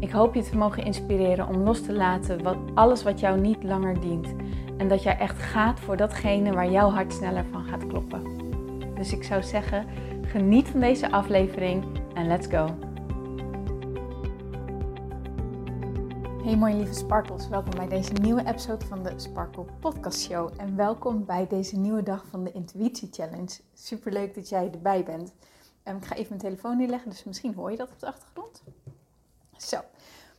Ik hoop je te mogen inspireren om los te laten wat, alles wat jou niet langer dient. En dat jij echt gaat voor datgene waar jouw hart sneller van gaat kloppen. Dus ik zou zeggen, geniet van deze aflevering en let's go. Hey mooie lieve Sparkles, welkom bij deze nieuwe episode van de Sparkle Podcast Show. En welkom bij deze nieuwe dag van de Intuïtie Challenge. Super leuk dat jij erbij bent. Um, ik ga even mijn telefoon neerleggen, dus misschien hoor je dat op de achtergrond. Zo,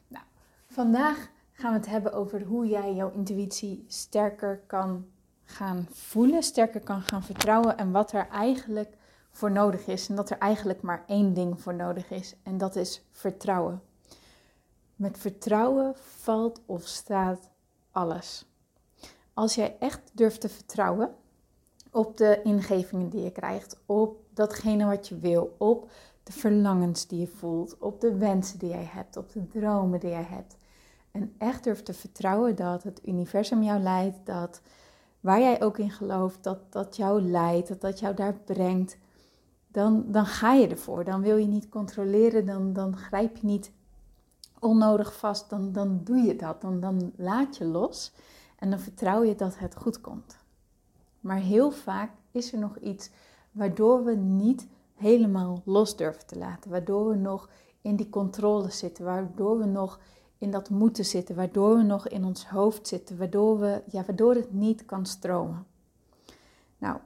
nou, vandaag gaan we het hebben over hoe jij jouw intuïtie sterker kan gaan voelen, sterker kan gaan vertrouwen en wat er eigenlijk voor nodig is. En dat er eigenlijk maar één ding voor nodig is en dat is vertrouwen. Met vertrouwen valt of staat alles. Als jij echt durft te vertrouwen op de ingevingen die je krijgt, op datgene wat je wil, op de verlangens die je voelt, op de wensen die jij hebt, op de dromen die jij hebt. En echt durft te vertrouwen dat het universum jou leidt, dat waar jij ook in gelooft, dat dat jou leidt, dat dat jou daar brengt. Dan, dan ga je ervoor. Dan wil je niet controleren, dan, dan grijp je niet onnodig vast, dan, dan doe je dat. Dan, dan laat je los en dan vertrouw je dat het goed komt. Maar heel vaak is er nog iets waardoor we niet helemaal los durven te laten. Waardoor we nog in die controle zitten, waardoor we nog in dat moeten zitten, waardoor we nog in ons hoofd zitten, waardoor, we, ja, waardoor het niet kan stromen. Nou,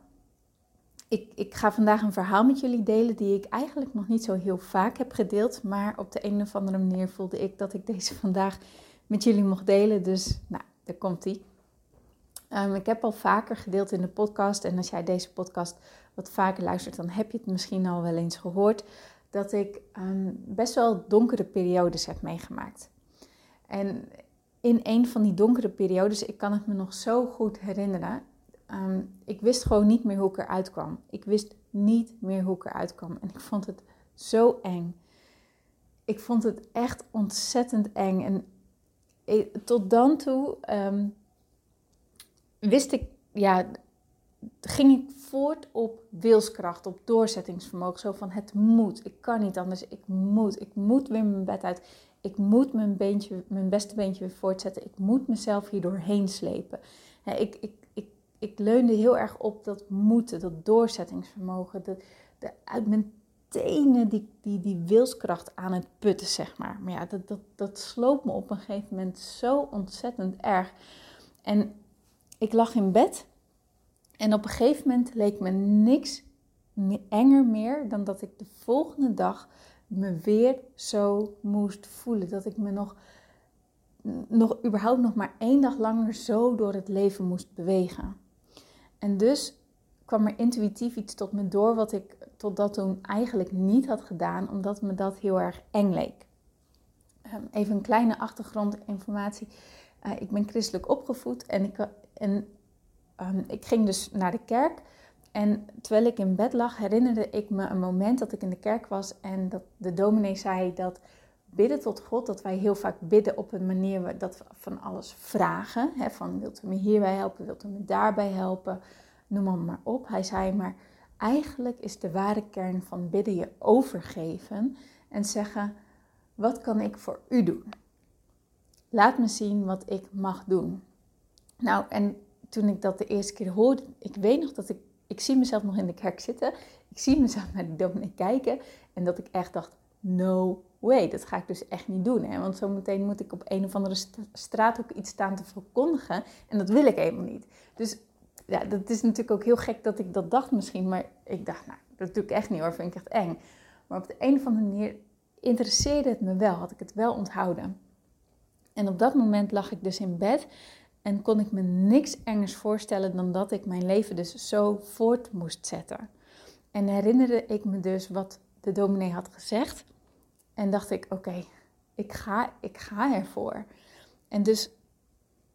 ik, ik ga vandaag een verhaal met jullie delen die ik eigenlijk nog niet zo heel vaak heb gedeeld, maar op de een of andere manier voelde ik dat ik deze vandaag met jullie mocht delen. Dus, nou, daar komt ie. Um, ik heb al vaker gedeeld in de podcast en als jij deze podcast wat vaker luistert, dan heb je het misschien al wel eens gehoord dat ik um, best wel donkere periodes heb meegemaakt. En in een van die donkere periodes, ik kan het me nog zo goed herinneren, um, ik wist gewoon niet meer hoe ik eruit kwam. Ik wist niet meer hoe ik eruit kwam. En ik vond het zo eng. Ik vond het echt ontzettend eng. En tot dan toe wist ik, ja, ging ik voort op wilskracht, op doorzettingsvermogen. Zo van het moet, ik kan niet anders, ik moet, ik moet weer mijn bed uit. Ik moet mijn, beentje, mijn beste beentje weer voortzetten. Ik moet mezelf hier doorheen slepen. ik, ik, ik, ik leunde heel erg op dat moeten, dat doorzettingsvermogen. De, uit mijn tenen die, die, die wilskracht aan het putten, zeg maar. Maar ja, dat, dat, dat sloop me op een gegeven moment zo ontzettend erg. En ik lag in bed en op een gegeven moment leek me niks enger meer dan dat ik de volgende dag me weer zo moest voelen. Dat ik me nog, nog überhaupt nog maar één dag langer zo door het leven moest bewegen. En dus kwam er intuïtief iets tot me door wat ik tot dat toen eigenlijk niet had gedaan, omdat me dat heel erg eng leek. Ehm, even een kleine achtergrondinformatie. Uh, ik ben christelijk opgevoed en ik, en, um, ik ging dus naar de kerk. En terwijl ik in bed lag, herinnerde ik me een moment dat ik in de kerk was en dat de dominee zei dat bidden tot God, dat wij heel vaak bidden op een manier dat we van alles vragen. Hè, van wilt u me hierbij helpen, wilt u me daarbij helpen, noem maar, maar op. Hij zei maar, eigenlijk is de ware kern van bidden je overgeven en zeggen, wat kan ik voor u doen? Laat me zien wat ik mag doen. Nou, en toen ik dat de eerste keer hoorde, ik weet nog dat ik, ik zie mezelf nog in de kerk zitten. Ik zie mezelf naar die dominee kijken. En dat ik echt dacht, no way, dat ga ik dus echt niet doen. Hè? Want zometeen moet ik op een of andere straat ook iets staan te verkondigen. En dat wil ik helemaal niet. Dus ja, dat is natuurlijk ook heel gek dat ik dat dacht misschien. Maar ik dacht, nou, dat doe ik echt niet hoor, vind ik echt eng. Maar op de een of andere manier interesseerde het me wel, had ik het wel onthouden. En op dat moment lag ik dus in bed en kon ik me niks engers voorstellen dan dat ik mijn leven dus zo voort moest zetten. En herinnerde ik me dus wat de dominee had gezegd. En dacht ik, oké, Ik ga, ik ga ervoor. En dus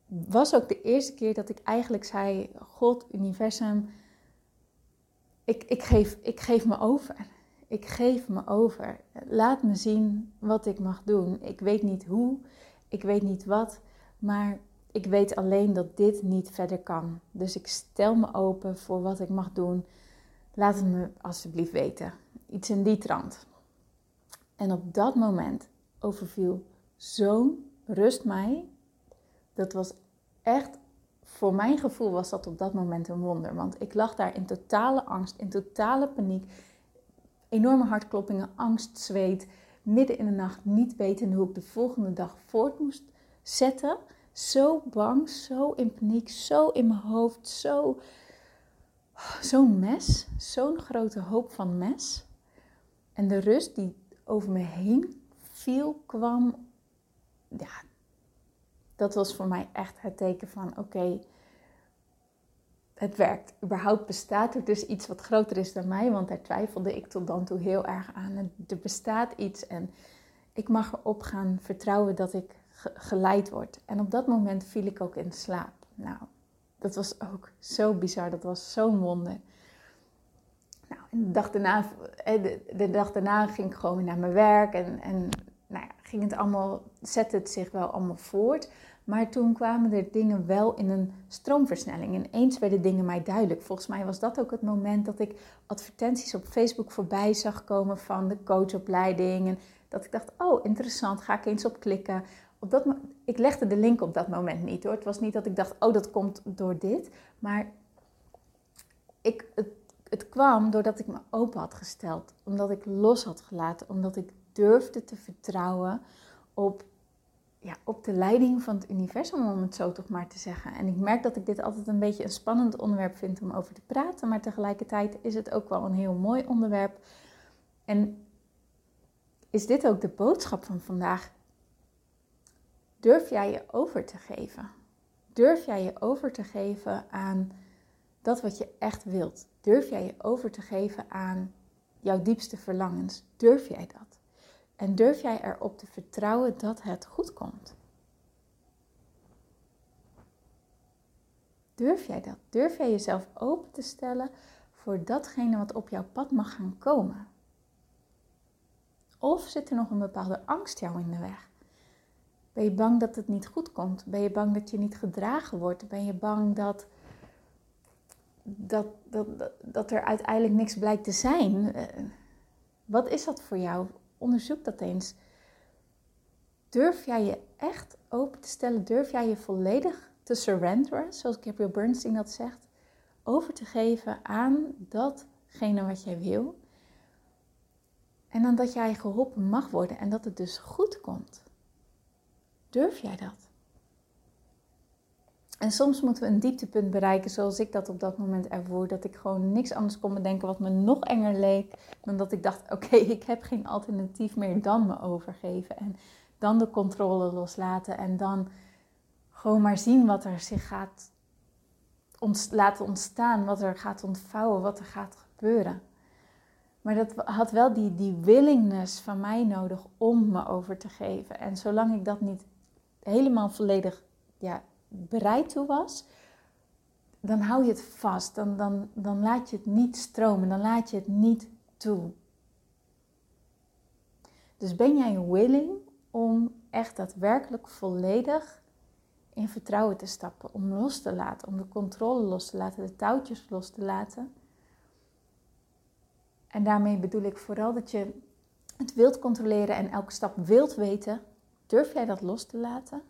was ook de eerste keer dat ik eigenlijk zei: God, universum, ik, ik, geef, ik geef me over. Ik geef me over. Laat me zien wat ik mag doen. Ik weet niet hoe, ik weet niet wat, maar ik weet alleen dat dit niet verder kan. Dus ik stel me open voor wat ik mag doen. Laat het me alsjeblieft weten. Iets in die trant. En op dat moment overviel zo'n rust mij. Dat was echt, voor mijn gevoel was dat op dat moment een wonder. Want ik lag daar in totale angst, in totale paniek. Enorme hartkloppingen, angst, zweet. Midden in de nacht niet weten hoe ik de volgende dag voort moest zetten. Zo bang, zo in paniek, zo in mijn hoofd, zo... Zo'n mes, zo'n grote hoop van mes. En de rust die over me heen viel, kwam. Ja, dat was voor mij echt het teken van: oké, het werkt. Überhaupt bestaat er dus iets wat groter is dan mij, want daar twijfelde ik tot dan toe heel erg aan. Er bestaat iets en ik mag erop gaan vertrouwen dat ik geleid word. En op dat moment viel ik ook in slaap. Nou, dat was ook zo bizar, dat was zo'n wonder. Nou, de dag daarna, eh, de, dag daarna ging ik gewoon weer naar mijn werk en, en nou ja, ging het allemaal, zette het zich wel allemaal voort. Maar toen kwamen er dingen wel in een stroomversnelling. En eens werden dingen mij duidelijk. Volgens mij was dat ook het moment dat ik advertenties op Facebook voorbij zag komen van de coachopleiding. En dat ik dacht, oh interessant, ga ik eens op klikken. Op dat, ik legde de link op dat moment niet hoor. Het was niet dat ik dacht, oh dat komt door dit. Maar ik, het het kwam doordat ik me open had gesteld, omdat ik los had gelaten, omdat ik durfde te vertrouwen op, ja, op de leiding van het universum, om het zo toch maar te zeggen. En ik merk dat ik dit altijd een beetje een spannend onderwerp vind om over te praten, maar tegelijkertijd is het ook wel een heel mooi onderwerp. En is dit ook de boodschap van vandaag? Durf jij je over te geven? Durf jij je over te geven aan dat wat je echt wilt? Durf jij je over te geven aan jouw diepste verlangens? Durf jij dat? En durf jij erop te vertrouwen dat het goed komt? Durf jij dat? Durf jij jezelf open te stellen voor datgene wat op jouw pad mag gaan komen? Of zit er nog een bepaalde angst jou in de weg? Ben je bang dat het niet goed komt? Ben je bang dat je niet gedragen wordt? Ben je bang dat dat, dat, dat er uiteindelijk niks blijkt te zijn. Eh, wat is dat voor jou? Onderzoek dat eens. Durf jij je echt open te stellen? Durf jij je volledig te surrenderen, zoals Gabriel Bernstein dat zegt? Over te geven aan datgene wat jij wil. En dan dat jij geholpen mag worden en dat het dus goed komt. Durf jij dat? En soms moeten we een dieptepunt bereiken, zoals ik dat op dat moment ervoor. Dat ik gewoon niks anders kon bedenken wat me nog enger leek. Dan dat ik dacht: oké, ik heb geen alternatief meer dan me overgeven. En dan de controle loslaten. En dan gewoon maar zien wat er zich gaat laten ontstaan. Wat er gaat ontvouwen, wat er gaat gebeuren. Maar dat had wel die, die willingness van mij nodig om me over te geven. En zolang ik dat niet helemaal volledig ja, bereid toe was, dan hou je het vast. Dan, dan, dan laat je het niet stromen. Dan laat je het niet toe. Dus ben jij willing om echt daadwerkelijk volledig in vertrouwen te stappen, om los te laten, om de controle los te laten, de touwtjes los te laten. En daarmee bedoel ik vooral dat je het wilt controleren en elke stap wilt weten. Durf jij dat los te laten?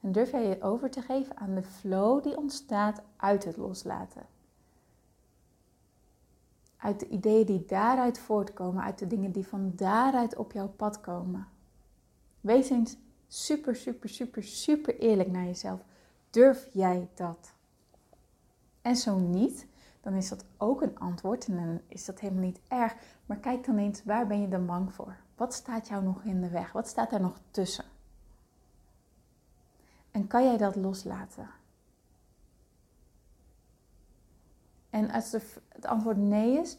En durf jij je over te geven aan de flow die ontstaat uit het loslaten. Uit de ideeën die daaruit voortkomen, uit de dingen die van daaruit op jouw pad komen. Wees eens super, super, super, super eerlijk naar jezelf. Durf jij dat? En zo niet, dan is dat ook een antwoord en dan is dat helemaal niet erg. Maar kijk dan eens, waar ben je dan bang voor? Wat staat jou nog in de weg? Wat staat er nog tussen? En kan jij dat loslaten? En als het antwoord nee is,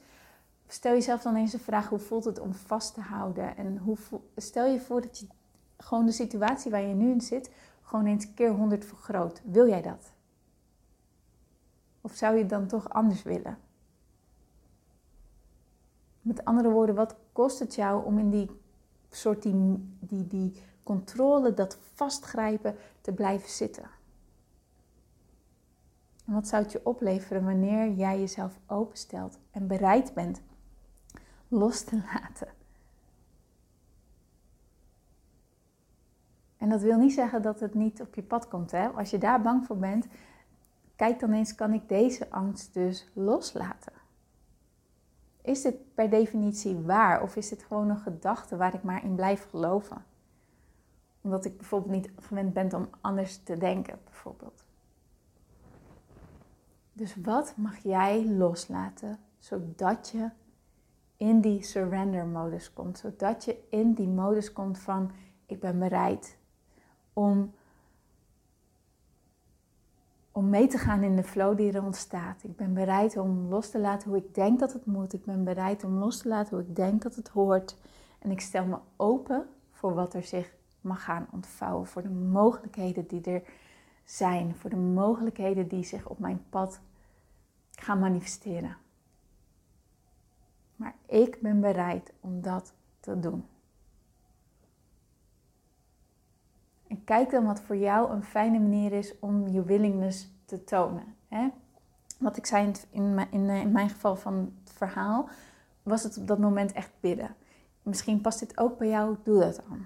Stel jezelf dan eens de vraag: hoe voelt het om vast te houden? En hoe stel je voor dat je gewoon de situatie waar je nu in zit, gewoon eens keer 100 vergroot. Wil jij dat? Of zou je het dan toch anders willen? Met andere woorden, wat kost het jou om in die soort die, die, die controle, dat vastgrijpen te blijven zitten? En wat zou het je opleveren wanneer jij jezelf openstelt en bereid bent los te laten? En dat wil niet zeggen dat het niet op je pad komt. Hè? Als je daar bang voor bent, kijk dan eens, kan ik deze angst dus loslaten? Is dit per definitie waar of is dit gewoon een gedachte waar ik maar in blijf geloven? Omdat ik bijvoorbeeld niet gewend ben om anders te denken, bijvoorbeeld. Dus wat mag jij loslaten zodat je in die surrender modus komt? Zodat je in die modus komt van ik ben bereid om, om mee te gaan in de flow die er ontstaat. Ik ben bereid om los te laten hoe ik denk dat het moet. Ik ben bereid om los te laten hoe ik denk dat het hoort. En ik stel me open voor wat er zich mag gaan ontvouwen. Voor de mogelijkheden die er zijn. Voor de mogelijkheden die zich op mijn pad gaan manifesteren. Maar ik ben bereid om dat te doen. Kijk dan wat voor jou een fijne manier is om je willingness te tonen. Hè? Wat ik zei in mijn, in mijn geval van het verhaal, was het op dat moment echt bidden. Misschien past dit ook bij jou, doe dat dan.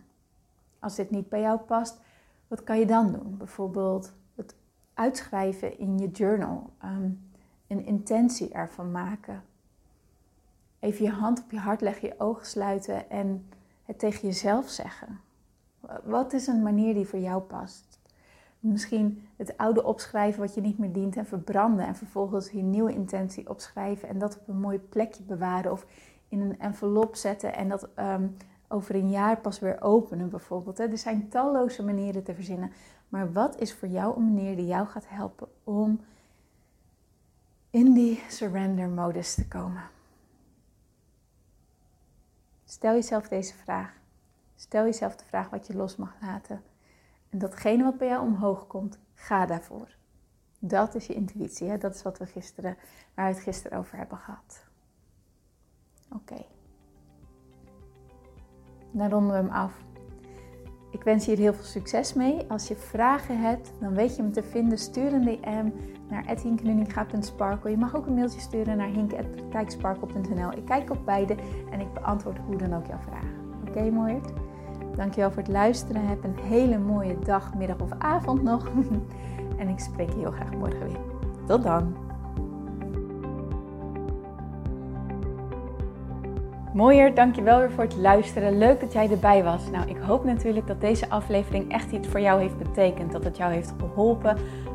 Als dit niet bij jou past, wat kan je dan doen? Bijvoorbeeld het uitschrijven in je journal, um, een intentie ervan maken. Even je hand op je hart leggen, je ogen sluiten en het tegen jezelf zeggen. Wat is een manier die voor jou past? Misschien het oude opschrijven wat je niet meer dient en verbranden. En vervolgens je nieuwe intentie opschrijven en dat op een mooi plekje bewaren. Of in een envelop zetten en dat ehm, over een jaar pas weer openen bijvoorbeeld. Er zijn talloze manieren te verzinnen. Maar wat is voor jou een manier die jou gaat helpen om in die surrender modus te komen? Stel jezelf deze vraag. Stel jezelf de vraag wat je los mag laten. En datgene wat bij jou omhoog komt, ga daarvoor. Dat is je intuïtie. Hè? Dat is wat we gisteren, waar we het gisteren over hebben gehad. Oké. Dan ronden we hem af. Ik wens je hier heel veel succes mee. Als je vragen hebt, dan weet je me te vinden. Stuur een DM naar etienkenuninga.sparkle. Je mag ook een mailtje sturen naar hinke.praktijksparkle.nl. Ik kijk op beide en ik beantwoord hoe dan ook jouw vragen. Oké, okay, Moord? Dankjewel voor het luisteren. Heb een hele mooie dag, middag of avond nog. en ik spreek je heel graag morgen weer. Tot dan. Mooier, dankjewel weer voor het luisteren. Leuk dat jij erbij was. Nou, ik hoop natuurlijk dat deze aflevering echt iets voor jou heeft betekend. Dat het jou heeft geholpen,